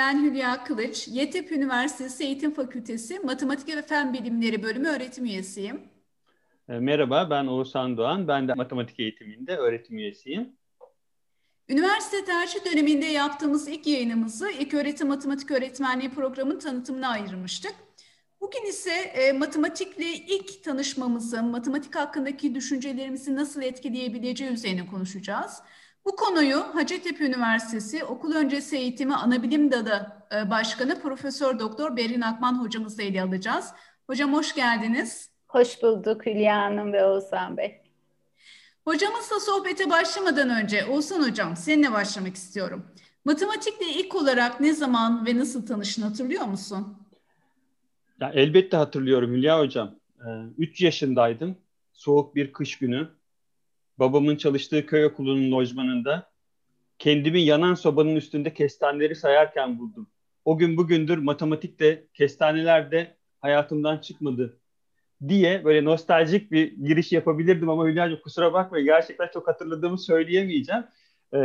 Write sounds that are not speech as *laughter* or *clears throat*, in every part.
Ben Hülya Kılıç. YETEP Üniversitesi Eğitim Fakültesi Matematik ve Fen Bilimleri Bölümü öğretim üyesiyim. E, merhaba, ben Oğuzhan Doğan. Ben de matematik eğitiminde öğretim üyesiyim. Üniversite tercih döneminde yaptığımız ilk yayınımızı ilk öğretim matematik öğretmenliği programının tanıtımına ayırmıştık. Bugün ise e, matematikle ilk tanışmamızı, matematik hakkındaki düşüncelerimizi nasıl etkileyebileceği üzerine konuşacağız. Bu konuyu Hacettepe Üniversitesi Okul Öncesi Eğitimi Anabilim Dalı e, Başkanı Profesör Doktor Berin Akman hocamızla ele alacağız. Hocam hoş geldiniz. Hoş bulduk Hülya Hanım ve Oğuzhan Bey. Hocamızla sohbete başlamadan önce Oğuzhan Hocam seninle başlamak istiyorum. Matematikle ilk olarak ne zaman ve nasıl tanıştın hatırlıyor musun? Ya elbette hatırlıyorum Hülya Hocam. 3 ee, yaşındaydım. Soğuk bir kış günü. Babamın çalıştığı köy okulunun lojmanında kendimi yanan sobanın üstünde kestaneleri sayarken buldum. O gün bugündür matematik de kestaneler de hayatımdan çıkmadı diye böyle nostaljik bir giriş yapabilirdim ama Hülya'cığım kusura bakma gerçekten çok hatırladığımı söyleyemeyeceğim. Ee,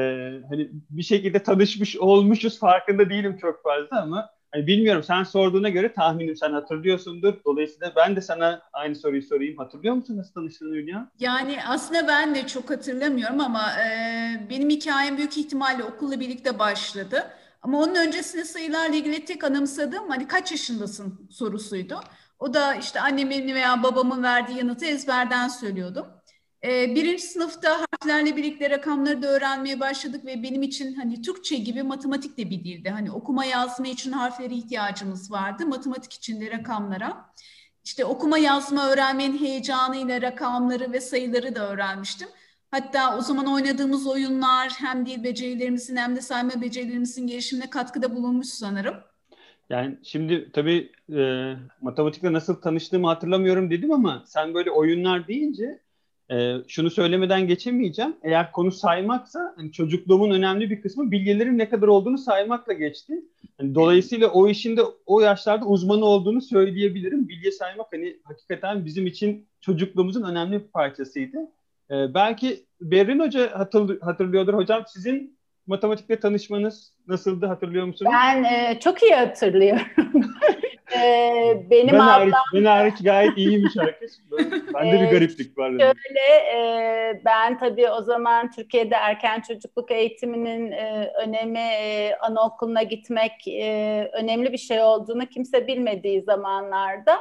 hani bir şekilde tanışmış olmuşuz farkında değilim çok fazla ama hani bilmiyorum sen sorduğuna göre tahminim sen hatırlıyorsundur. Dolayısıyla ben de sana aynı soruyu sorayım. Hatırlıyor musun nasıl tanıştığını Hülya? Yani aslında ben de çok hatırlamıyorum ama e, benim hikayem büyük ihtimalle okulla birlikte başladı. Ama onun öncesinde sayılarla ilgili tek anımsadığım hani kaç yaşındasın sorusuydu. O da işte annemin veya babamın verdiği yanıtı ezberden söylüyordum. Ee, birinci sınıfta harflerle birlikte rakamları da öğrenmeye başladık ve benim için hani Türkçe gibi matematik de bir dildi. Hani okuma yazma için harflere ihtiyacımız vardı. Matematik için de rakamlara. İşte okuma yazma öğrenmenin heyecanıyla rakamları ve sayıları da öğrenmiştim. Hatta o zaman oynadığımız oyunlar hem dil becerilerimizin hem de sayma becerilerimizin gelişimine katkıda bulunmuş sanırım. Yani şimdi tabii e, matematikle nasıl tanıştığımı hatırlamıyorum dedim ama sen böyle oyunlar deyince e, şunu söylemeden geçemeyeceğim. Eğer konu saymaksa hani çocukluğumun önemli bir kısmı bilgilerin ne kadar olduğunu saymakla geçti. Yani dolayısıyla o işin de o yaşlarda uzmanı olduğunu söyleyebilirim. Bilgi saymak hani hakikaten bizim için çocukluğumuzun önemli bir parçasıydı. E, belki Berrin Hoca hatırlıyordur. Hocam sizin matematikle tanışmanız nasıldı hatırlıyor musunuz? Ben e, çok iyi hatırlıyorum. *laughs* e, benim ben ablam... Hariç, ben hariç gayet iyiymiş herkes. *laughs* Bende bir e, gariplik var. Şöyle e, ben tabii o zaman Türkiye'de erken çocukluk eğitiminin e, önemi e, anaokuluna gitmek e, önemli bir şey olduğunu kimse bilmediği zamanlarda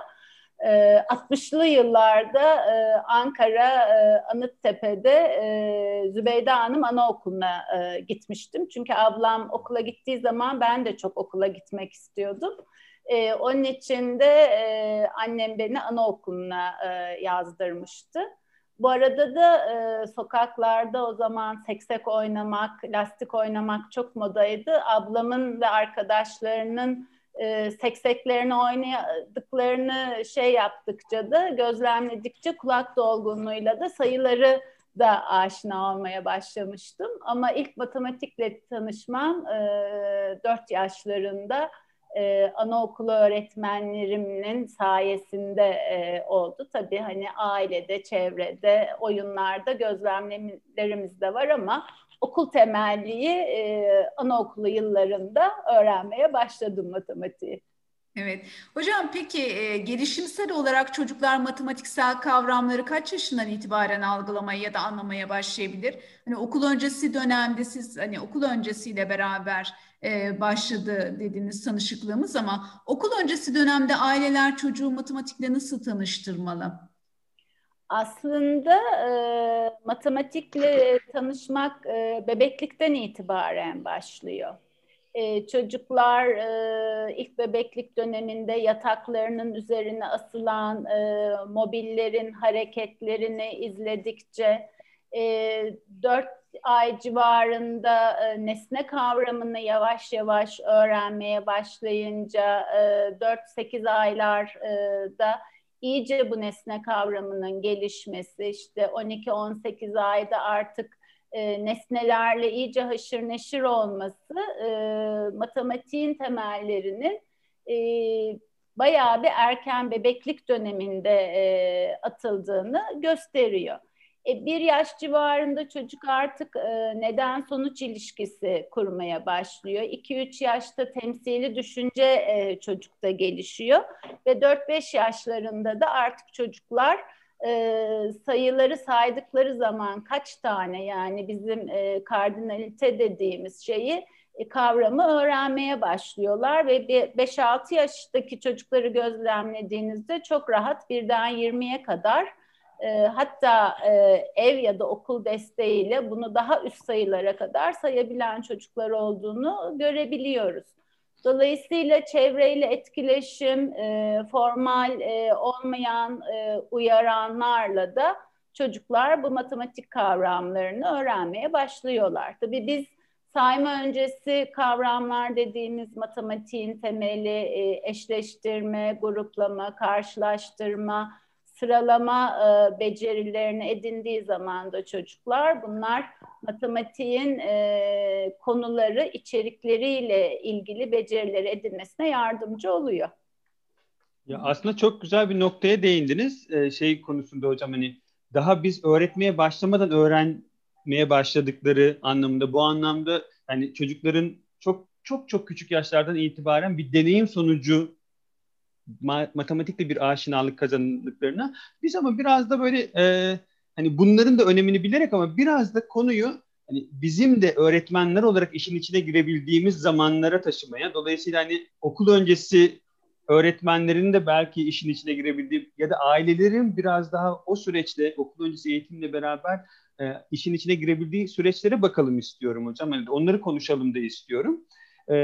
60'lı ee, yıllarda e, Ankara e, Anıttepe'de e, Zübeyde Hanım Anaokulu'na gitmiştim. Çünkü ablam okula gittiği zaman ben de çok okula gitmek istiyordum. Onun için de annem beni anaokuluna yazdırmıştı. Bu arada da e, sokaklarda o zaman seksek oynamak, lastik oynamak çok modaydı. Ablamın ve arkadaşlarının e, sekseklerini oynadıklarını şey yaptıkça da gözlemledikçe kulak dolgunluğuyla da sayıları da aşina olmaya başlamıştım. Ama ilk matematikle tanışmam e, 4 yaşlarında e, anaokulu öğretmenlerimin sayesinde e, oldu. Tabii hani ailede, çevrede, oyunlarda gözlemlerimiz de var ama okul temelliyi e, anaokulu yıllarında öğrenmeye başladım matematiği. Evet. Hocam peki e, gelişimsel olarak çocuklar matematiksel kavramları kaç yaşından itibaren algılamaya ya da anlamaya başlayabilir? Hani okul öncesi dönemde siz hani okul öncesiyle beraber e, başladı dediğiniz tanışıklığımız ama okul öncesi dönemde aileler çocuğu matematikle nasıl tanıştırmalı? Aslında e, matematikle tanışmak e, bebeklikten itibaren başlıyor. E, çocuklar e, ilk bebeklik döneminde yataklarının üzerine asılan e, mobillerin hareketlerini izledikçe e, 4 ay civarında e, nesne kavramını yavaş yavaş öğrenmeye başlayınca e, 4-8 aylarda iyice bu nesne kavramının gelişmesi işte 12-18 ayda artık e, nesnelerle iyice haşır neşir olması e, matematiğin temellerinin e, bayağı bir erken bebeklik döneminde e, atıldığını gösteriyor. E, bir yaş civarında çocuk artık e, neden sonuç ilişkisi kurmaya başlıyor. 2-3 yaşta temsili düşünce e, çocukta gelişiyor ve 4-5 yaşlarında da artık çocuklar e, sayıları saydıkları zaman kaç tane yani bizim e, kardinalite dediğimiz şeyi e, kavramı öğrenmeye başlıyorlar ve 5-6 yaştaki çocukları gözlemlediğinizde çok rahat birden 20'ye kadar e, hatta e, ev ya da okul desteğiyle bunu daha üst sayılara kadar sayabilen çocuklar olduğunu görebiliyoruz. Dolayısıyla çevreyle etkileşim, e, formal e, olmayan e, uyaranlarla da çocuklar bu matematik kavramlarını öğrenmeye başlıyorlar. Tabii biz sayma öncesi kavramlar dediğimiz matematiğin temeli e, eşleştirme, gruplama, karşılaştırma, sıralama e, becerilerini edindiği zaman da çocuklar bunlar matematiğin e, konuları, içerikleriyle ilgili becerileri edinmesine yardımcı oluyor. Ya aslında çok güzel bir noktaya değindiniz. Ee, şey konusunda hocam hani daha biz öğretmeye başlamadan öğrenmeye başladıkları anlamında bu anlamda hani çocukların çok çok çok küçük yaşlardan itibaren bir deneyim sonucu matematikle bir aşinalık kazandıklarına biz ama biraz da böyle e, hani bunların da önemini bilerek ama biraz da konuyu hani bizim de öğretmenler olarak işin içine girebildiğimiz zamanlara taşımaya dolayısıyla hani okul öncesi öğretmenlerin de belki işin içine girebildiği ya da ailelerin biraz daha o süreçte okul öncesi eğitimle beraber e, işin içine girebildiği süreçlere bakalım istiyorum hocam. Yani onları konuşalım da istiyorum. E,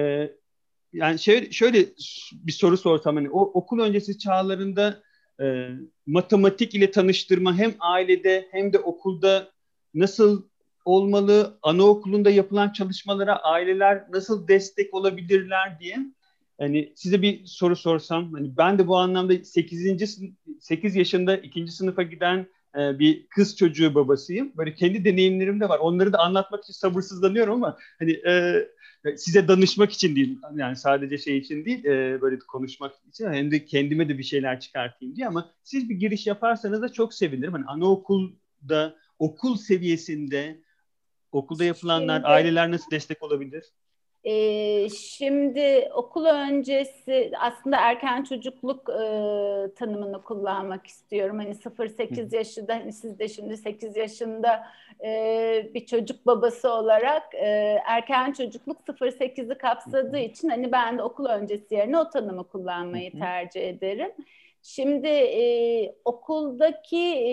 yani şöyle, şöyle bir soru sorsam hani o okul öncesi çağlarında e, matematik ile tanıştırma hem ailede hem de okulda nasıl olmalı? Anaokulunda yapılan çalışmalara aileler nasıl destek olabilirler diye hani size bir soru sorsam hani ben de bu anlamda 8. 8 yaşında ikinci sınıfa giden e, bir kız çocuğu babasıyım. Böyle kendi deneyimlerim de var. Onları da anlatmak için sabırsızlanıyorum ama hani e, size danışmak için değil yani sadece şey için değil e, böyle konuşmak için hem de kendime de bir şeyler çıkartayım diye ama siz bir giriş yaparsanız da çok sevinirim. Hani anaokulda okul seviyesinde okulda yapılanlar aileler nasıl destek olabilir? E, şimdi okul öncesi aslında erken çocukluk e, tanımını kullanmak istiyorum. Hani 0-8 yaşında hani siz de şimdi 8 yaşında e, bir çocuk babası olarak e, erken çocukluk 0-8'i kapsadığı için hani ben de okul öncesi yerine o tanımı kullanmayı tercih ederim. Şimdi e, okuldaki e,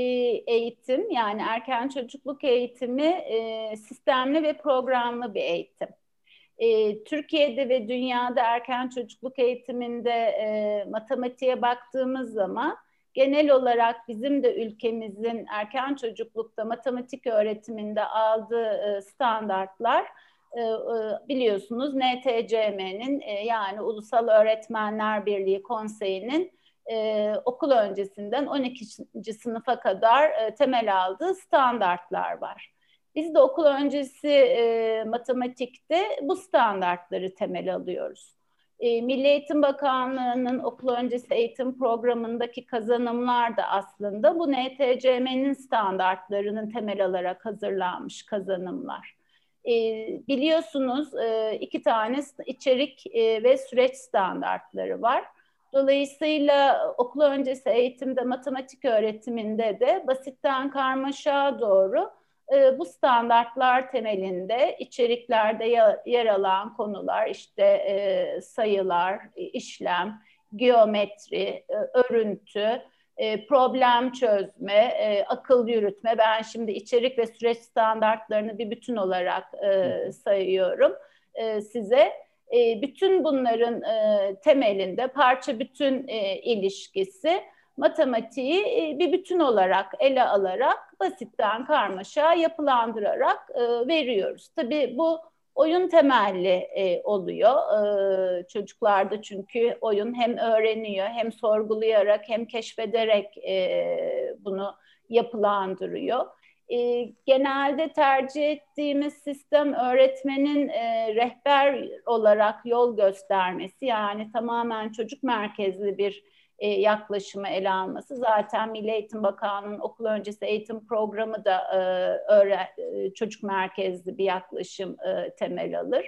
eğitim yani erken çocukluk eğitimi e, sistemli ve programlı bir eğitim. E, Türkiye'de ve dünyada erken çocukluk eğitiminde e, matematiğe baktığımız zaman genel olarak bizim de ülkemizin erken çocuklukta matematik öğretiminde aldığı e, standartlar e, e, biliyorsunuz NTCM'nin e, yani Ulusal Öğretmenler Birliği Konseyi'nin e, okul öncesinden 12. sınıfa kadar e, temel aldığı standartlar var. Biz de okul öncesi e, matematikte bu standartları temel alıyoruz. E, Milli Eğitim Bakanlığı'nın okul öncesi eğitim programındaki kazanımlar da aslında bu NTCM'nin standartlarının temel alarak hazırlanmış kazanımlar. E, biliyorsunuz e, iki tane içerik e, ve süreç standartları var. Dolayısıyla okul öncesi eğitimde, matematik öğretiminde de basitten karmaşa doğru e, bu standartlar temelinde içeriklerde yer alan konular işte e, sayılar, işlem, geometri, e, örüntü, e, problem çözme, e, akıl yürütme. Ben şimdi içerik ve süreç standartlarını bir bütün olarak e, sayıyorum e, size. E, bütün bunların e, temelinde parça bütün e, ilişkisi matematiği e, bir bütün olarak ele alarak basitten karmaşa yapılandırarak e, veriyoruz. Tabii bu oyun temelli e, oluyor çocuklarda çünkü oyun hem öğreniyor hem sorgulayarak hem keşfederek bunu yapılandırıyor. genelde tercih ettiğimiz sistem öğretmenin rehber olarak yol göstermesi yani tamamen çocuk merkezli bir e, yaklaşımı ele alması. Zaten Milli Eğitim Bakanlığı'nın okul öncesi eğitim programı da e, öğren, e, çocuk merkezli bir yaklaşım e, temel alır.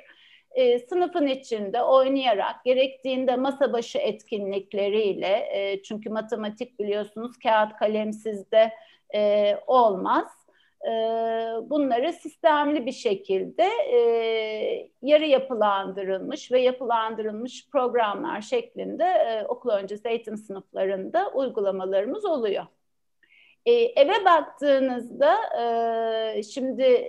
E, sınıfın içinde oynayarak gerektiğinde masa başı etkinlikleriyle e, çünkü matematik biliyorsunuz kağıt kalemsiz de e, olmaz e, bunları sistemli bir şekilde e, yarı yapılandırılmış ve yapılandırılmış programlar şeklinde e, okul öncesi eğitim sınıflarında uygulamalarımız oluyor. E, eve baktığınızda şimdi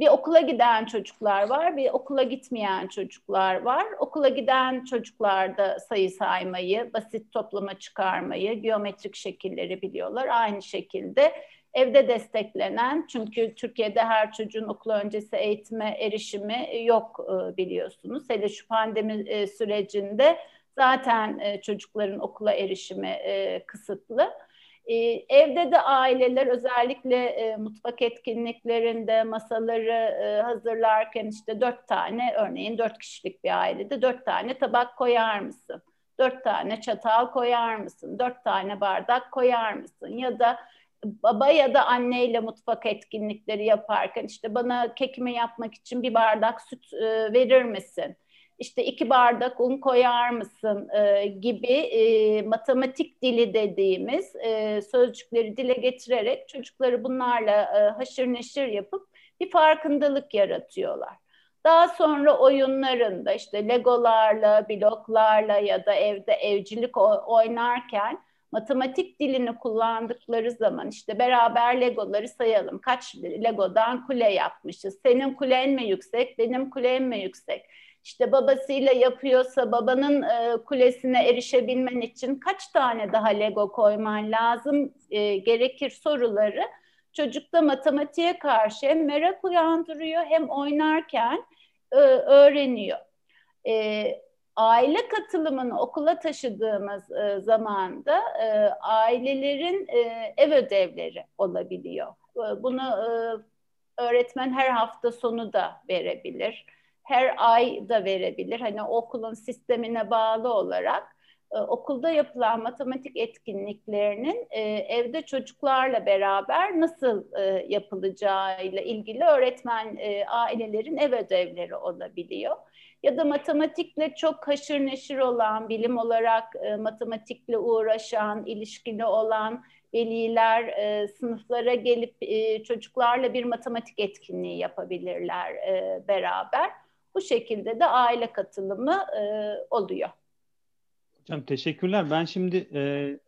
bir okula giden çocuklar var, bir okula gitmeyen çocuklar var. Okula giden çocuklarda sayı saymayı, basit toplama çıkarmayı, geometrik şekilleri biliyorlar. Aynı şekilde evde desteklenen çünkü Türkiye'de her çocuğun okul öncesi eğitime erişimi yok e, biliyorsunuz. Hele şu pandemi e, sürecinde zaten e, çocukların okula erişimi kısıtlı. Evde de aileler özellikle mutfak etkinliklerinde masaları hazırlarken işte dört tane örneğin dört kişilik bir ailede dört tane tabak koyar mısın? Dört tane çatal koyar mısın? Dört tane bardak koyar mısın? Ya da baba ya da anneyle mutfak etkinlikleri yaparken işte bana kekimi yapmak için bir bardak süt e, verir misin? İşte iki bardak un koyar mısın e, gibi e, matematik dili dediğimiz e, sözcükleri dile getirerek çocukları bunlarla e, haşır neşir yapıp bir farkındalık yaratıyorlar. Daha sonra oyunlarında işte legolarla, bloklarla ya da evde evcilik oynarken matematik dilini kullandıkları zaman işte beraber legoları sayalım. Kaç legodan kule yapmışız? Senin kulen mi yüksek, benim kulem mi yüksek? İşte babasıyla yapıyorsa babanın e, kulesine erişebilmen için kaç tane daha lego koyman lazım e, gerekir soruları çocukta matematiğe karşı hem merak uyandırıyor hem oynarken e, öğreniyor. E, aile katılımını okula taşıdığımız e, zamanda e, ailelerin e, ev ödevleri olabiliyor. E, bunu e, öğretmen her hafta sonu da verebilir, her ay da verebilir. Hani okulun sistemine bağlı olarak e, okulda yapılan matematik etkinliklerinin e, evde çocuklarla beraber nasıl e, yapılacağıyla ilgili öğretmen e, ailelerin ev ödevleri olabiliyor ya da matematikle çok haşır neşir olan, bilim olarak e, matematikle uğraşan, ilişkili olan veliler e, sınıflara gelip e, çocuklarla bir matematik etkinliği yapabilirler e, beraber. Bu şekilde de aile katılımı e, oluyor. Hocam teşekkürler. Ben şimdi e,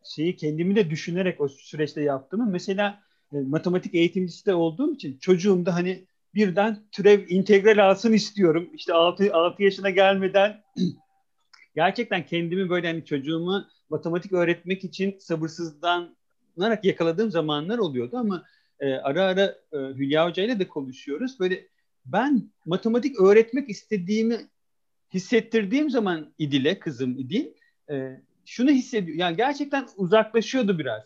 şeyi kendimi de düşünerek o süreçte yaptığımı mesela e, matematik eğitimcisi de olduğum için çocuğumda hani birden türev integral alsın istiyorum. İşte 6, 6 yaşına gelmeden *clears throat* gerçekten kendimi böyle hani çocuğumu matematik öğretmek için sabırsızlanarak yakaladığım zamanlar oluyordu ama e, ara ara e, Hülya Hoca ile de konuşuyoruz. Böyle ben matematik öğretmek istediğimi hissettirdiğim zaman İdil'e, kızım İdil, e, şunu hissediyor. Yani gerçekten uzaklaşıyordu biraz.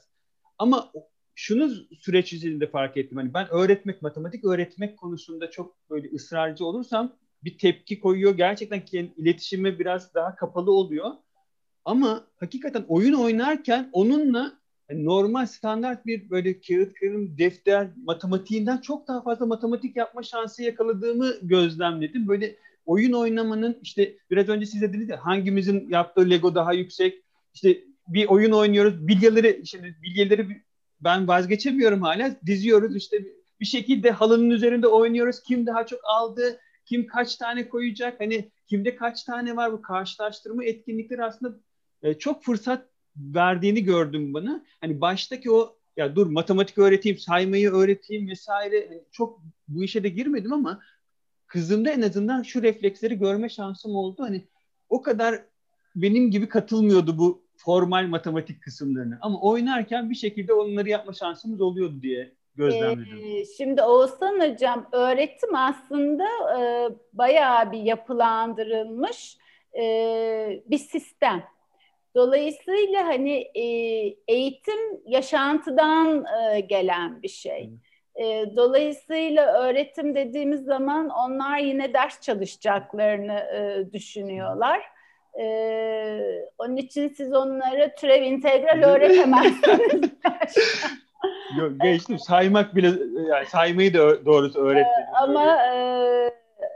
Ama şunu süreç içinde fark ettim. Hani ben öğretmek, matematik öğretmek konusunda çok böyle ısrarcı olursam bir tepki koyuyor. Gerçekten kendi iletişime biraz daha kapalı oluyor. Ama hakikaten oyun oynarken onunla yani normal standart bir böyle kağıt kalem defter matematiğinden çok daha fazla matematik yapma şansı yakaladığımı gözlemledim. Böyle oyun oynamanın işte biraz önce size dediniz ya hangimizin yaptığı Lego daha yüksek işte bir oyun oynuyoruz bilyeleri şimdi bilyeleri ben vazgeçemiyorum hala. Diziyoruz işte bir şekilde halının üzerinde oynuyoruz. Kim daha çok aldı, kim kaç tane koyacak, hani kimde kaç tane var bu karşılaştırma etkinlikleri aslında e, çok fırsat verdiğini gördüm bana. Hani baştaki o ya dur matematik öğreteyim, saymayı öğreteyim vesaire hani çok bu işe de girmedim ama kızımda en azından şu refleksleri görme şansım oldu. Hani o kadar benim gibi katılmıyordu bu formal matematik kısımlarını. Ama oynarken bir şekilde onları yapma şansımız oluyordu diye gözlemledim. Ee, şimdi Oğuzhan Hocam öğretim aslında e, bayağı bir yapılandırılmış e, bir sistem. Dolayısıyla hani e, eğitim yaşantıdan e, gelen bir şey. E, dolayısıyla öğretim dediğimiz zaman onlar yine ders çalışacaklarını e, düşünüyorlar Ee, onun için siz onlara türev integral öğretemezsiniz. *laughs* *laughs* Yok, geçtim saymak bile yani saymayı da doğrusu öğretmedim. Ee, ama e,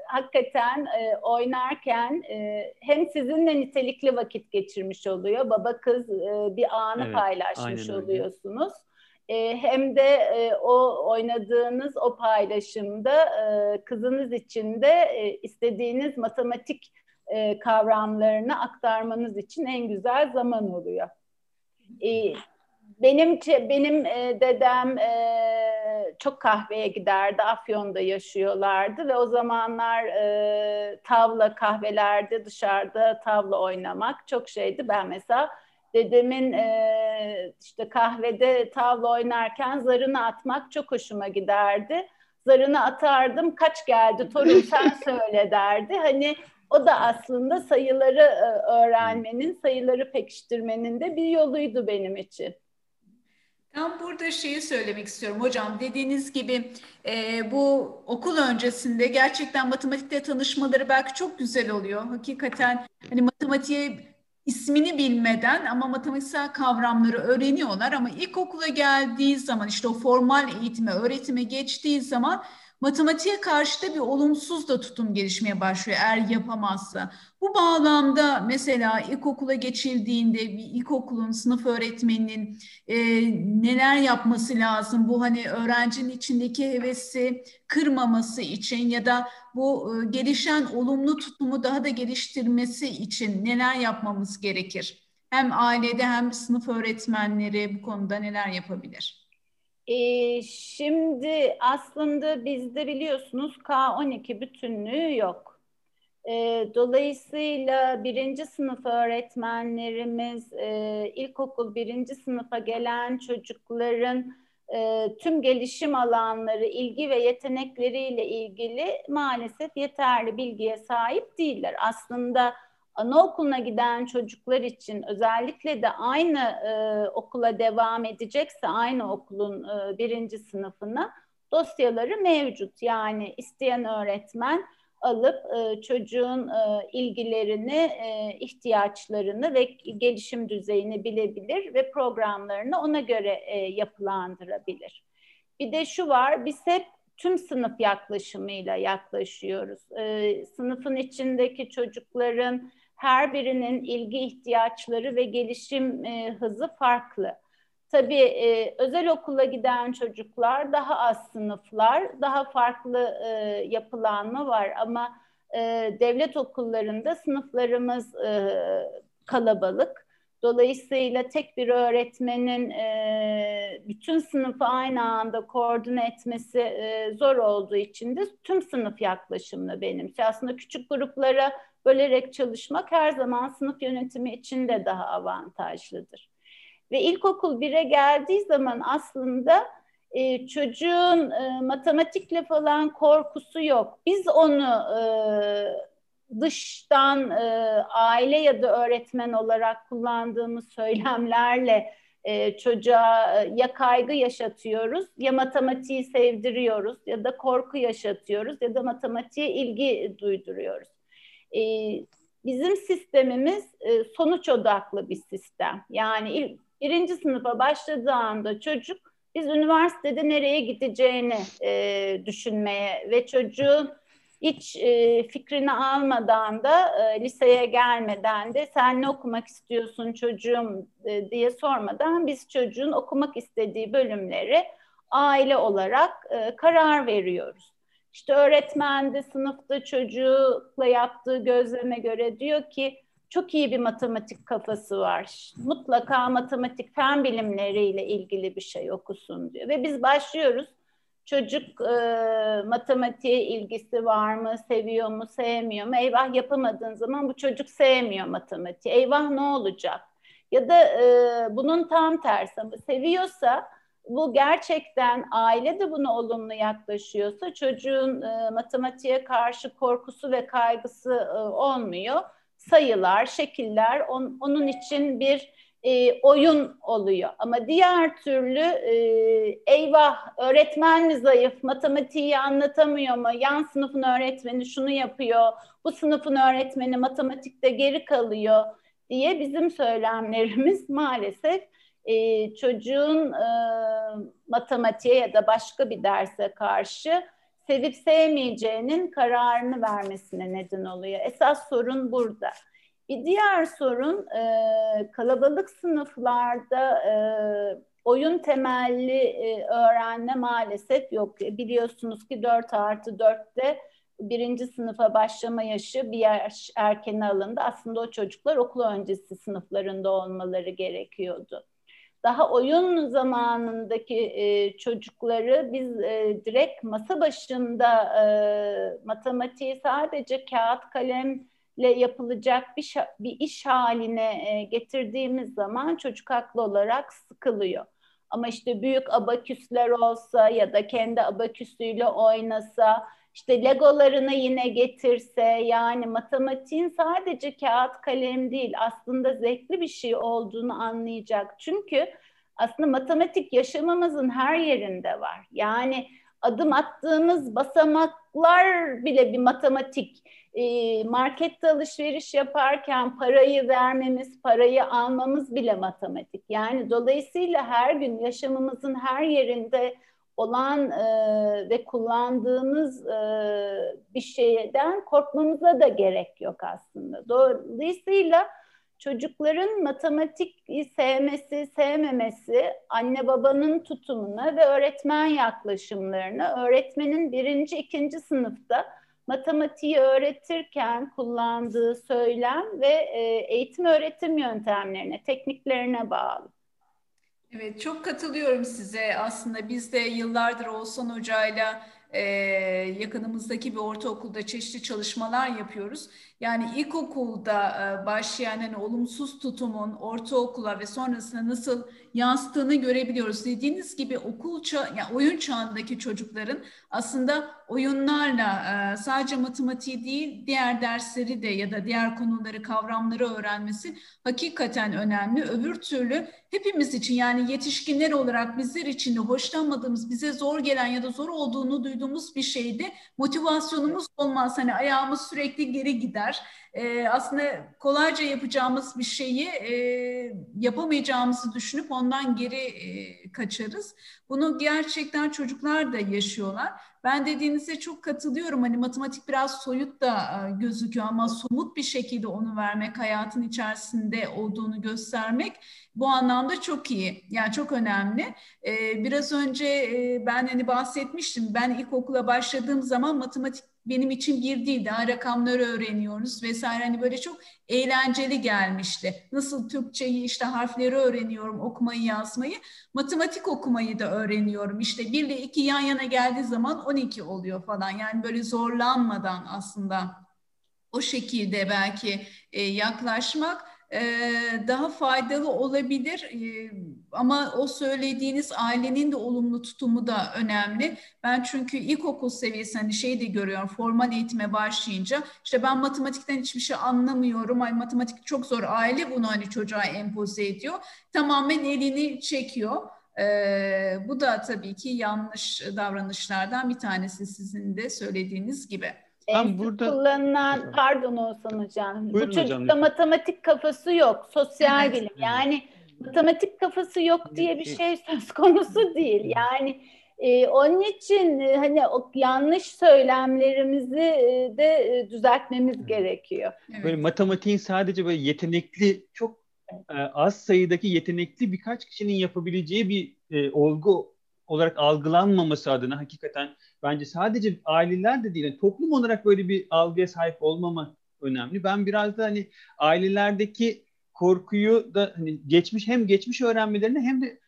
hakikaten e, oynarken e, hem sizinle nitelikli vakit geçirmiş oluyor. Baba kız e, bir anı evet, paylaşmış oluyorsunuz. E, hem de e, o oynadığınız o paylaşımda e, kızınız için de e, istediğiniz matematik e, kavramlarını aktarmanız için en güzel zaman oluyor. E, benim benim e, dedem e, çok kahveye giderdi. Afyon'da yaşıyorlardı ve o zamanlar e, tavla kahvelerde dışarıda tavla oynamak çok şeydi. Ben mesela dedemin e, işte kahvede tavla oynarken zarını atmak çok hoşuma giderdi. Zarını atardım kaç geldi torun sen *laughs* söyle derdi. Hani o da aslında sayıları e, öğrenmenin, sayıları pekiştirmenin de bir yoluydu benim için. Ben burada şeyi söylemek istiyorum hocam. Dediğiniz gibi e, bu okul öncesinde gerçekten matematikle tanışmaları belki çok güzel oluyor. Hakikaten hani matematiğe ismini bilmeden ama matematiksel kavramları öğreniyorlar ama ilkokula geldiği zaman işte o formal eğitime, öğretime geçtiği zaman matematiğe karşı da bir olumsuz da tutum gelişmeye başlıyor eğer yapamazsa. Bu bağlamda mesela ilkokula geçildiğinde bir ilkokulun sınıf öğretmeninin e, neler yapması lazım? Bu hani öğrencinin içindeki hevesi kırmaması için ya da bu e, gelişen olumlu tutumu daha da geliştirmesi için neler yapmamız gerekir? Hem ailede hem sınıf öğretmenleri bu konuda neler yapabilir? E, şimdi aslında bizde biliyorsunuz K12 bütünlüğü yok. E, dolayısıyla birinci sınıf öğretmenlerimiz e, ilkokul birinci sınıfa gelen çocukların e, tüm gelişim alanları, ilgi ve yetenekleriyle ilgili maalesef yeterli bilgiye sahip değiller. Aslında anaokuluna giden çocuklar için özellikle de aynı e, okula devam edecekse aynı okulun e, birinci sınıfına dosyaları mevcut. Yani isteyen öğretmen alıp e, çocuğun e, ilgilerini, e, ihtiyaçlarını ve gelişim düzeyini bilebilir ve programlarını ona göre e, yapılandırabilir. Bir de şu var, biz hep tüm sınıf yaklaşımıyla yaklaşıyoruz. E, sınıfın içindeki çocukların her birinin ilgi ihtiyaçları ve gelişim e, hızı farklı. Tabii e, özel okula giden çocuklar daha az sınıflar, daha farklı e, yapılanma var ama e, devlet okullarında sınıflarımız e, kalabalık. Dolayısıyla tek bir öğretmenin e, bütün sınıfı aynı anda koordine etmesi e, zor olduğu için de tüm sınıf yaklaşımını benimsiyor. Aslında küçük gruplara bölerek çalışmak her zaman sınıf yönetimi için de daha avantajlıdır. Ve ilkokul 1'e geldiği zaman aslında e, çocuğun e, matematikle falan korkusu yok. Biz onu e, dıştan e, aile ya da öğretmen olarak kullandığımız söylemlerle e, çocuğa e, ya kaygı yaşatıyoruz ya matematiği sevdiriyoruz ya da korku yaşatıyoruz ya da matematiğe ilgi duyduruyoruz. E, bizim sistemimiz e, sonuç odaklı bir sistem. Yani ilk, birinci sınıfa başladığı anda çocuk biz üniversitede nereye gideceğini e, düşünmeye ve çocuğun hiç e, fikrini almadan da e, liseye gelmeden de sen ne okumak istiyorsun çocuğum e, diye sormadan biz çocuğun okumak istediği bölümleri aile olarak e, karar veriyoruz. İşte öğretmen de sınıfta çocukla yaptığı gözleme göre diyor ki çok iyi bir matematik kafası var. Mutlaka matematik fen bilimleriyle ilgili bir şey okusun diyor. Ve biz başlıyoruz. Çocuk e, matematiğe ilgisi var mı, seviyor mu, sevmiyor mu? Eyvah yapamadığın zaman bu çocuk sevmiyor matematiği. Eyvah ne olacak? Ya da e, bunun tam tersi ama seviyorsa bu gerçekten aile de buna olumlu yaklaşıyorsa çocuğun e, matematiğe karşı korkusu ve kaygısı e, olmuyor. Sayılar, şekiller on, onun için bir e, oyun oluyor. Ama diğer türlü e, eyvah öğretmen mi zayıf, matematiği anlatamıyor mu, yan sınıfın öğretmeni şunu yapıyor, bu sınıfın öğretmeni matematikte geri kalıyor diye bizim söylemlerimiz *laughs* maalesef e, çocuğun e, matematiğe ya da başka bir derse karşı sevip sevmeyeceğinin kararını vermesine neden oluyor. Esas sorun burada. Bir diğer sorun e, kalabalık sınıflarda e, oyun temelli e, öğrenme maalesef yok. Biliyorsunuz ki 4 artı 4'te birinci sınıfa başlama yaşı bir yaş erken alındı. Aslında o çocuklar okul öncesi sınıflarında olmaları gerekiyordu. Daha oyun zamanındaki e, çocukları biz e, direkt masa başında e, matematiği sadece kağıt kalem yapılacak bir, bir iş haline e, getirdiğimiz zaman çocuk haklı olarak sıkılıyor. Ama işte büyük abaküsler olsa ya da kendi abaküsüyle oynasa, işte legolarını yine getirse yani matematiğin sadece kağıt kalem değil aslında zevkli bir şey olduğunu anlayacak. Çünkü aslında matematik yaşamımızın her yerinde var. Yani adım attığımız basamaklar bile bir matematik e, markette alışveriş yaparken parayı vermemiz, parayı almamız bile matematik. Yani dolayısıyla her gün yaşamımızın her yerinde olan e, ve kullandığımız e, bir şeyden korkmamıza da gerek yok aslında. Dolayısıyla çocukların matematik sevmesi, sevmemesi, anne babanın tutumuna ve öğretmen yaklaşımlarına, öğretmenin birinci, ikinci sınıfta matematiği öğretirken kullandığı söylem ve e, eğitim öğretim yöntemlerine, tekniklerine bağlı. Evet, çok katılıyorum size. Aslında biz de yıllardır Oğuzhan Hoca'yla e, yakınımızdaki bir ortaokulda çeşitli çalışmalar yapıyoruz. Yani ilkokulda e, başlayan hani olumsuz tutumun ortaokula ve sonrasında nasıl yansıttığını görebiliyoruz. Dediğiniz gibi okul ça yani oyun çağındaki çocukların aslında oyunlarla e, sadece matematiği değil diğer dersleri de ya da diğer konuları kavramları öğrenmesi hakikaten önemli. Öbür türlü hepimiz için yani yetişkinler olarak bizler için de hoşlanmadığımız, bize zor gelen ya da zor olduğunu duyduğumuz bir şeydi. Motivasyonumuz olmaz. Hani ayağımız sürekli geri gider. Ee, aslında kolayca yapacağımız bir şeyi e, yapamayacağımızı düşünüp ondan geri e, kaçarız. Bunu gerçekten çocuklar da yaşıyorlar. Ben dediğinize çok katılıyorum. Hani matematik biraz soyut da e, gözüküyor ama somut bir şekilde onu vermek, hayatın içerisinde olduğunu göstermek bu anlamda çok iyi. Yani çok önemli. E, biraz önce e, ben hani bahsetmiştim. Ben ilkokula başladığım zaman matematik benim için bir değil daha rakamları öğreniyoruz vesaire hani böyle çok eğlenceli gelmişti. Nasıl Türkçeyi işte harfleri öğreniyorum, okumayı yazmayı, matematik okumayı da öğreniyorum. İşte 1 ile 2 yan yana geldiği zaman 12 oluyor falan. Yani böyle zorlanmadan aslında o şekilde belki e, yaklaşmak daha faydalı olabilir ama o söylediğiniz ailenin de olumlu tutumu da önemli. Ben çünkü ilkokul seviyesi hani şey de görüyorum formal eğitime başlayınca işte ben matematikten hiçbir şey anlamıyorum. Ay matematik çok zor. Aile bunu hani çocuğa empoze ediyor. Tamamen elini çekiyor. Bu da tabii ki yanlış davranışlardan bir tanesi sizin de söylediğiniz gibi. Ben burada kullanılan pardon Oğuzhan hocam. Buyurun bu çocukta hocam. matematik kafası yok. Sosyal evet. bilim. Yani matematik kafası yok diye bir şey söz konusu değil. Yani e, onun için e, hani o yanlış söylemlerimizi e, de e, düzeltmemiz gerekiyor. Evet. Böyle matematiğin sadece böyle yetenekli çok e, az sayıdaki yetenekli birkaç kişinin yapabileceği bir e, olgu olarak algılanmaması adına hakikaten bence sadece aileler de değil, yani toplum olarak böyle bir algıya sahip olmama önemli. Ben biraz da hani ailelerdeki korkuyu da hani geçmiş hem geçmiş öğrenmelerini hem de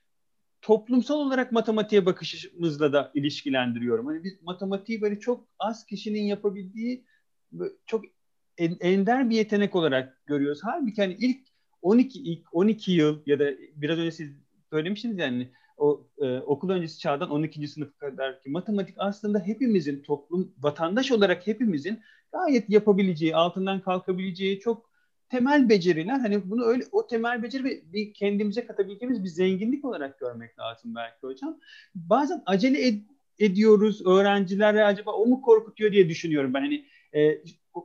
toplumsal olarak matematiğe bakışımızla da ilişkilendiriyorum. Hani biz matematiği böyle çok az kişinin yapabildiği çok ender bir yetenek olarak görüyoruz. Halbuki hani ilk 12 ilk 12 yıl ya da biraz önce siz söylemiştiniz yani o e, okul öncesi çağdan 12. sınıf kadar ki matematik aslında hepimizin toplum vatandaş olarak hepimizin gayet yapabileceği, altından kalkabileceği çok temel beceriler hani bunu öyle o temel beceri bir kendimize katabileceğimiz bir zenginlik olarak görmek lazım belki hocam. Bazen acele ed- ediyoruz öğrencilere acaba o mu korkutuyor diye düşünüyorum ben hani e,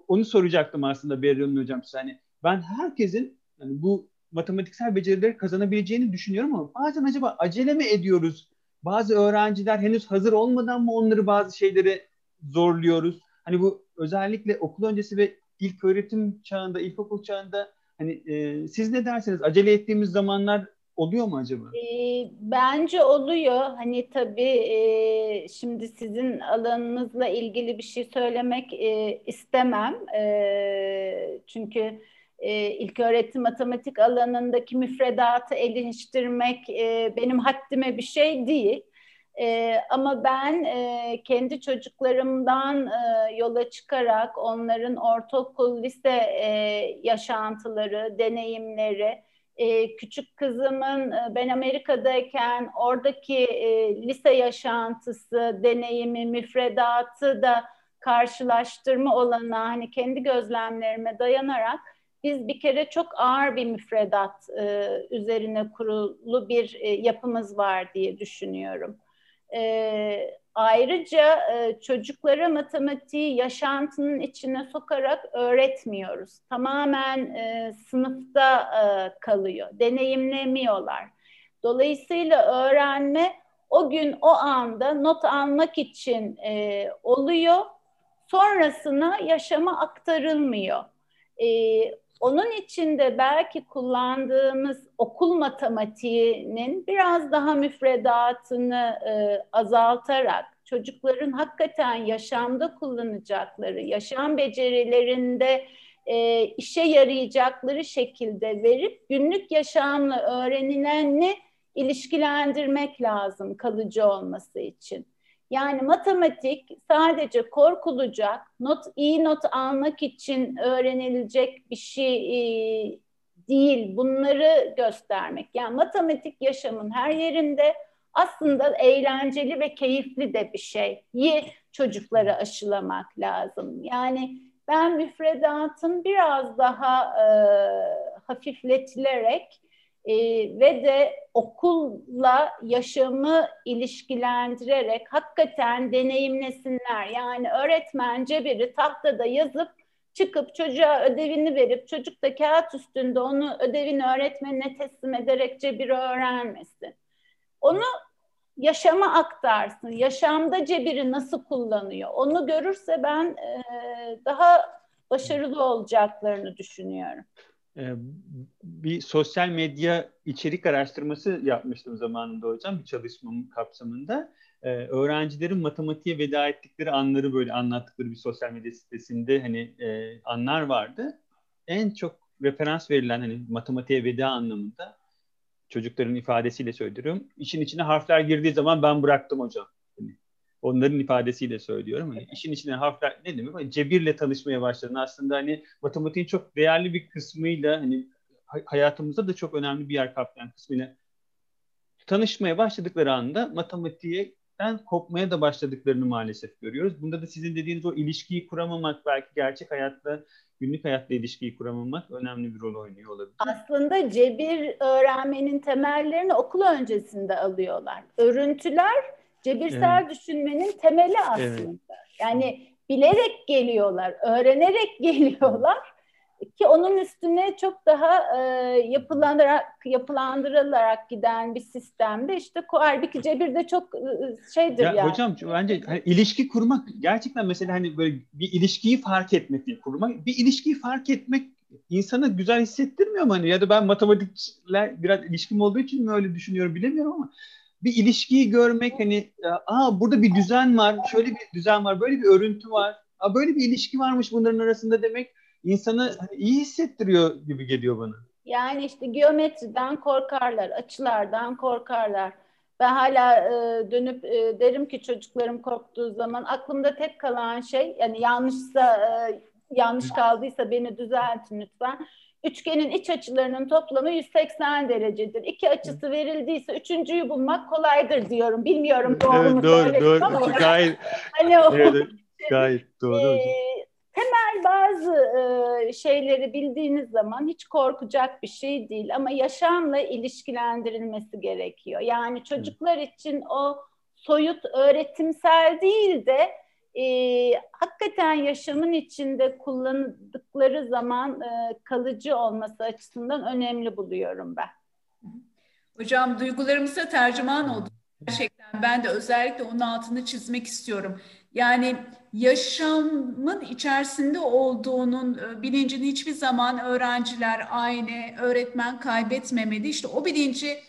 onu soracaktım aslında Berrin hocam size hani ben herkesin yani bu matematiksel becerileri kazanabileceğini düşünüyorum ama bazen acaba acele mi ediyoruz? Bazı öğrenciler henüz hazır olmadan mı onları bazı şeyleri zorluyoruz? Hani bu özellikle okul öncesi ve ilk öğretim çağında, ilkokul çağında hani e, siz ne dersiniz? Acele ettiğimiz zamanlar oluyor mu acaba? E, bence oluyor. Hani tabii e, şimdi sizin alanınızla ilgili bir şey söylemek e, istemem. E, çünkü e, ilk öğretim matematik alanındaki müfredatı eleştirmek e, benim haddime bir şey değil. E, ama ben e, kendi çocuklarımdan e, yola çıkarak onların ortaokul, lise e, yaşantıları, deneyimleri, e, küçük kızımın e, ben Amerika'dayken oradaki e, lise yaşantısı, deneyimi, müfredatı da karşılaştırma olana hani kendi gözlemlerime dayanarak biz bir kere çok ağır bir müfredat e, üzerine kurulu bir e, yapımız var diye düşünüyorum. E, ayrıca e, çocuklara matematiği yaşantının içine sokarak öğretmiyoruz. Tamamen e, sınıfta e, kalıyor, deneyimlemiyorlar. Dolayısıyla öğrenme o gün o anda not almak için e, oluyor, sonrasına yaşama aktarılmıyor. E, onun için de belki kullandığımız okul matematiğinin biraz daha müfredatını e, azaltarak çocukların hakikaten yaşamda kullanacakları, yaşam becerilerinde e, işe yarayacakları şekilde verip günlük yaşamla öğrenilenle ilişkilendirmek lazım kalıcı olması için. Yani matematik sadece korkulacak, not iyi not almak için öğrenilecek bir şey e, değil. Bunları göstermek. Yani matematik yaşamın her yerinde aslında eğlenceli ve keyifli de bir şey. Yi çocuklara aşılamak lazım. Yani ben müfredatın biraz daha e, hafifletilerek e, ve de okulla yaşamı ilişkilendirerek hakikaten deneyimlesinler. Yani öğretmence biri tahtada yazıp çıkıp çocuğa ödevini verip çocuk da kağıt üstünde onu ödevini öğretmenine teslim ederek cebiri öğrenmesin. Onu yaşama aktarsın. Yaşamda cebiri nasıl kullanıyor? Onu görürse ben e, daha başarılı olacaklarını düşünüyorum. Ee, bir sosyal medya içerik araştırması yapmıştım zamanında hocam bir çalışmam kapsamında. Ee, öğrencilerin matematiğe veda ettikleri anları böyle anlattıkları bir sosyal medya sitesinde hani e, anlar vardı. En çok referans verilen hani matematiğe veda anlamında çocukların ifadesiyle söylüyorum. İşin içine harfler girdiği zaman ben bıraktım hocam. Onların ifadesiyle söylüyorum. Hani işin içine harfler ne demek? Hani cebirle tanışmaya başladın. Aslında hani matematiğin çok değerli bir kısmıyla hani hayatımızda da çok önemli bir yer kaplayan kısmıyla tanışmaya başladıkları anda matematiğden kopmaya da başladıklarını maalesef görüyoruz. Bunda da sizin dediğiniz o ilişkiyi kuramamak belki gerçek hayatta günlük hayatla ilişkiyi kuramamak önemli bir rol oynuyor olabilir. Aslında cebir öğrenmenin temellerini okul öncesinde alıyorlar. Örüntüler cebirsel evet. düşünmenin temeli aslında. Evet. Yani bilerek geliyorlar, öğrenerek *laughs* geliyorlar ki onun üstüne çok daha e, yapılandırarak yapılandırılarak giden bir sistemde işte halbuki cebir de çok e, şeydir ya yani. Hocam bence hani ilişki kurmak gerçekten mesela hani böyle bir ilişkiyi fark etmek değil kurmak. Bir ilişkiyi fark etmek insana güzel hissettirmiyor mu hani ya da ben matematikler biraz ilişkim olduğu için mi öyle düşünüyorum bilemiyorum ama bir ilişkiyi görmek hani aa burada bir düzen var, şöyle bir düzen var, böyle bir örüntü var. Aa, böyle bir ilişki varmış bunların arasında demek insanı hani iyi hissettiriyor gibi geliyor bana. Yani işte geometriden korkarlar, açılardan korkarlar. Ben hala e, dönüp e, derim ki çocuklarım korktuğu zaman aklımda tek kalan şey yani yanlışsa e, yanlış kaldıysa beni düzeltin lütfen. Üçgenin iç açılarının toplamı 180 derecedir. İki açısı verildiyse üçüncüyü bulmak kolaydır diyorum. Bilmiyorum doğru evet, mu doğru, doğru. Ama *laughs* gayet, hani o, evet, *laughs* gayet doğru. E, temel bazı e, şeyleri bildiğiniz zaman hiç korkacak bir şey değil ama yaşamla ilişkilendirilmesi gerekiyor. Yani çocuklar için o soyut öğretimsel değil de e, hakikaten yaşamın içinde kullandıkları zaman e, kalıcı olması açısından önemli buluyorum ben. Hocam duygularımıza tercüman oldu. Gerçekten ben de özellikle onun altını çizmek istiyorum. Yani yaşamın içerisinde olduğunun bilincini hiçbir zaman öğrenciler, aile, öğretmen kaybetmemeli. İşte o bilinci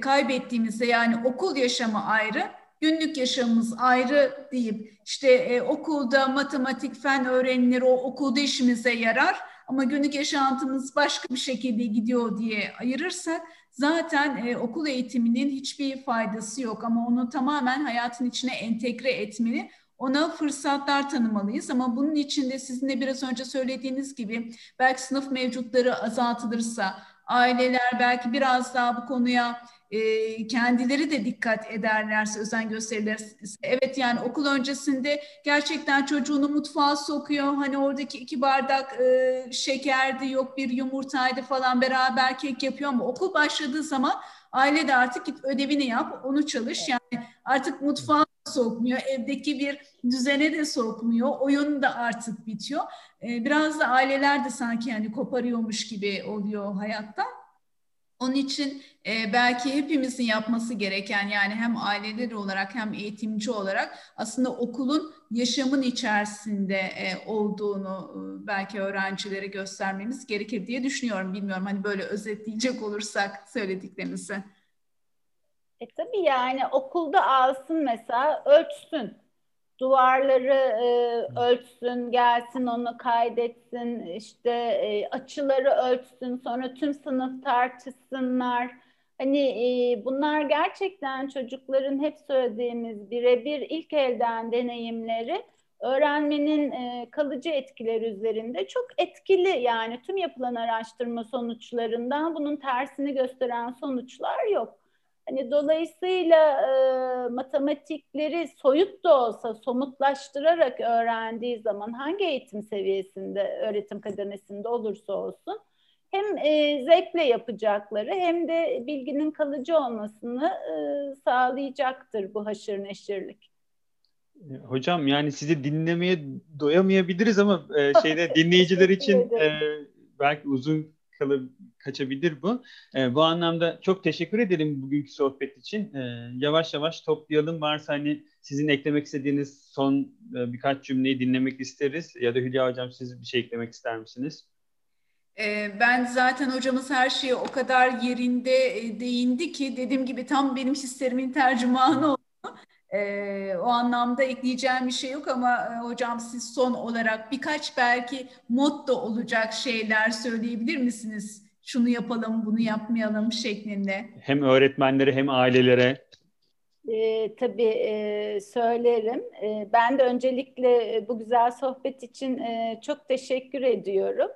kaybettiğimizde yani okul yaşamı ayrı, günlük yaşamımız ayrı deyip işte e, okulda matematik, fen öğrenilir, o okulda işimize yarar ama günlük yaşantımız başka bir şekilde gidiyor diye ayırırsak zaten e, okul eğitiminin hiçbir faydası yok ama onu tamamen hayatın içine entegre etmeli. Ona fırsatlar tanımalıyız ama bunun içinde sizin de biraz önce söylediğiniz gibi belki sınıf mevcutları azaltılırsa, aileler belki biraz daha bu konuya e, kendileri de dikkat ederlerse, özen gösterirlerse. Evet yani okul öncesinde gerçekten çocuğunu mutfağa sokuyor. Hani oradaki iki bardak e, şekerdi, yok bir yumurtaydı falan beraber kek yapıyor ama okul başladığı zaman aile de artık git ödevini yap, onu çalış. Yani artık mutfağa sokmuyor, evdeki bir düzene de sokmuyor, oyun da artık bitiyor. Ee, biraz da aileler de sanki yani koparıyormuş gibi oluyor hayattan. Onun için e, belki hepimizin yapması gereken yani hem aileler olarak hem eğitimci olarak aslında okulun yaşamın içerisinde e, olduğunu e, belki öğrencilere göstermemiz gerekir diye düşünüyorum. Bilmiyorum hani böyle özetleyecek olursak söylediklerinizi. E tabii yani okulda alsın mesela ölçsün duvarları e, ölçsün, gelsin onu kaydetsin, işte e, açıları ölçsün, sonra tüm sınıf tartışsınlar. Hani e, bunlar gerçekten çocukların hep söylediğimiz birebir ilk elden deneyimleri öğrenmenin e, kalıcı etkileri üzerinde çok etkili. Yani tüm yapılan araştırma sonuçlarından bunun tersini gösteren sonuçlar yok. Hani dolayısıyla e, matematikleri soyut da olsa somutlaştırarak öğrendiği zaman hangi eğitim seviyesinde, öğretim kademesinde olursa olsun hem e, zevkle yapacakları hem de bilginin kalıcı olmasını e, sağlayacaktır bu haşır neşirlik. E, hocam yani sizi dinlemeye doyamayabiliriz ama e, şeyde *laughs* dinleyiciler için e, belki uzun kalıp kaçabilir bu. E, bu anlamda çok teşekkür ederim bugünkü sohbet için. E, yavaş yavaş toplayalım. Varsa hani sizin eklemek istediğiniz son e, birkaç cümleyi dinlemek isteriz. Ya da Hülya Hocam siz bir şey eklemek ister misiniz? E, ben zaten hocamız her şeye o kadar yerinde e, değindi ki dediğim gibi tam benim hislerimin tercümanı oldu. E, o anlamda ekleyeceğim bir şey yok ama e, hocam siz son olarak birkaç belki motto olacak şeyler söyleyebilir misiniz? Şunu yapalım, bunu yapmayalım şeklinde. Hem öğretmenlere hem ailelere. E, tabii e, söylerim. E, ben de öncelikle bu güzel sohbet için e, çok teşekkür ediyorum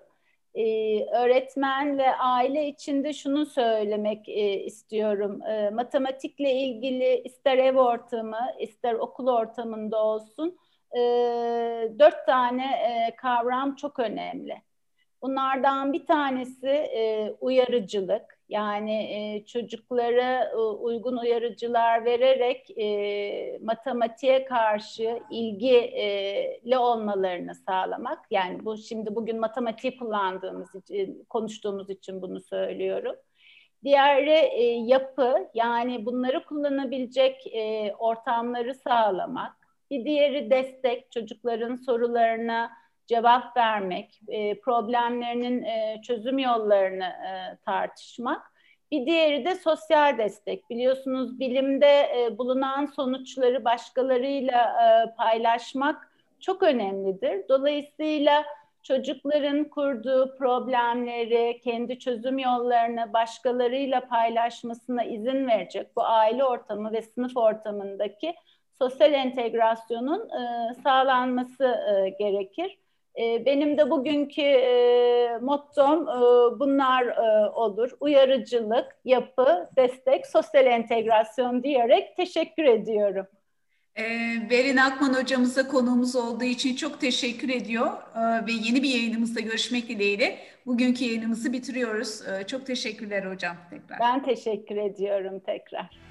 e, öğretmen ve aile içinde şunu söylemek e, istiyorum. E, matematikle ilgili ister ev ortamı, ister okul ortamında olsun e, dört tane e, kavram çok önemli. Bunlardan bir tanesi e, uyarıcılık. Yani e, çocuklara e, uygun uyarıcılar vererek e, matematiğe karşı ilgili olmalarını sağlamak. Yani bu şimdi bugün matematiği kullandığımız için, konuştuğumuz için bunu söylüyorum. Diğeri e, yapı, yani bunları kullanabilecek e, ortamları sağlamak. Bir diğeri destek, çocukların sorularına cevap vermek, e, problemlerinin e, çözüm yollarını e, tartışmak. Bir diğeri de sosyal destek. Biliyorsunuz bilimde e, bulunan sonuçları başkalarıyla e, paylaşmak çok önemlidir. Dolayısıyla çocukların kurduğu problemleri, kendi çözüm yollarını başkalarıyla paylaşmasına izin verecek bu aile ortamı ve sınıf ortamındaki sosyal entegrasyonun e, sağlanması e, gerekir. Ee, benim de bugünkü e, mottom e, bunlar e, olur. Uyarıcılık, yapı, destek, sosyal entegrasyon diyerek teşekkür ediyorum. E, Verin Akman hocamıza konuğumuz olduğu için çok teşekkür ediyor e, ve yeni bir yayınımızda görüşmek dileğiyle bugünkü yayınımızı bitiriyoruz. Çok teşekkürler hocam tekrar. Ben teşekkür ediyorum tekrar.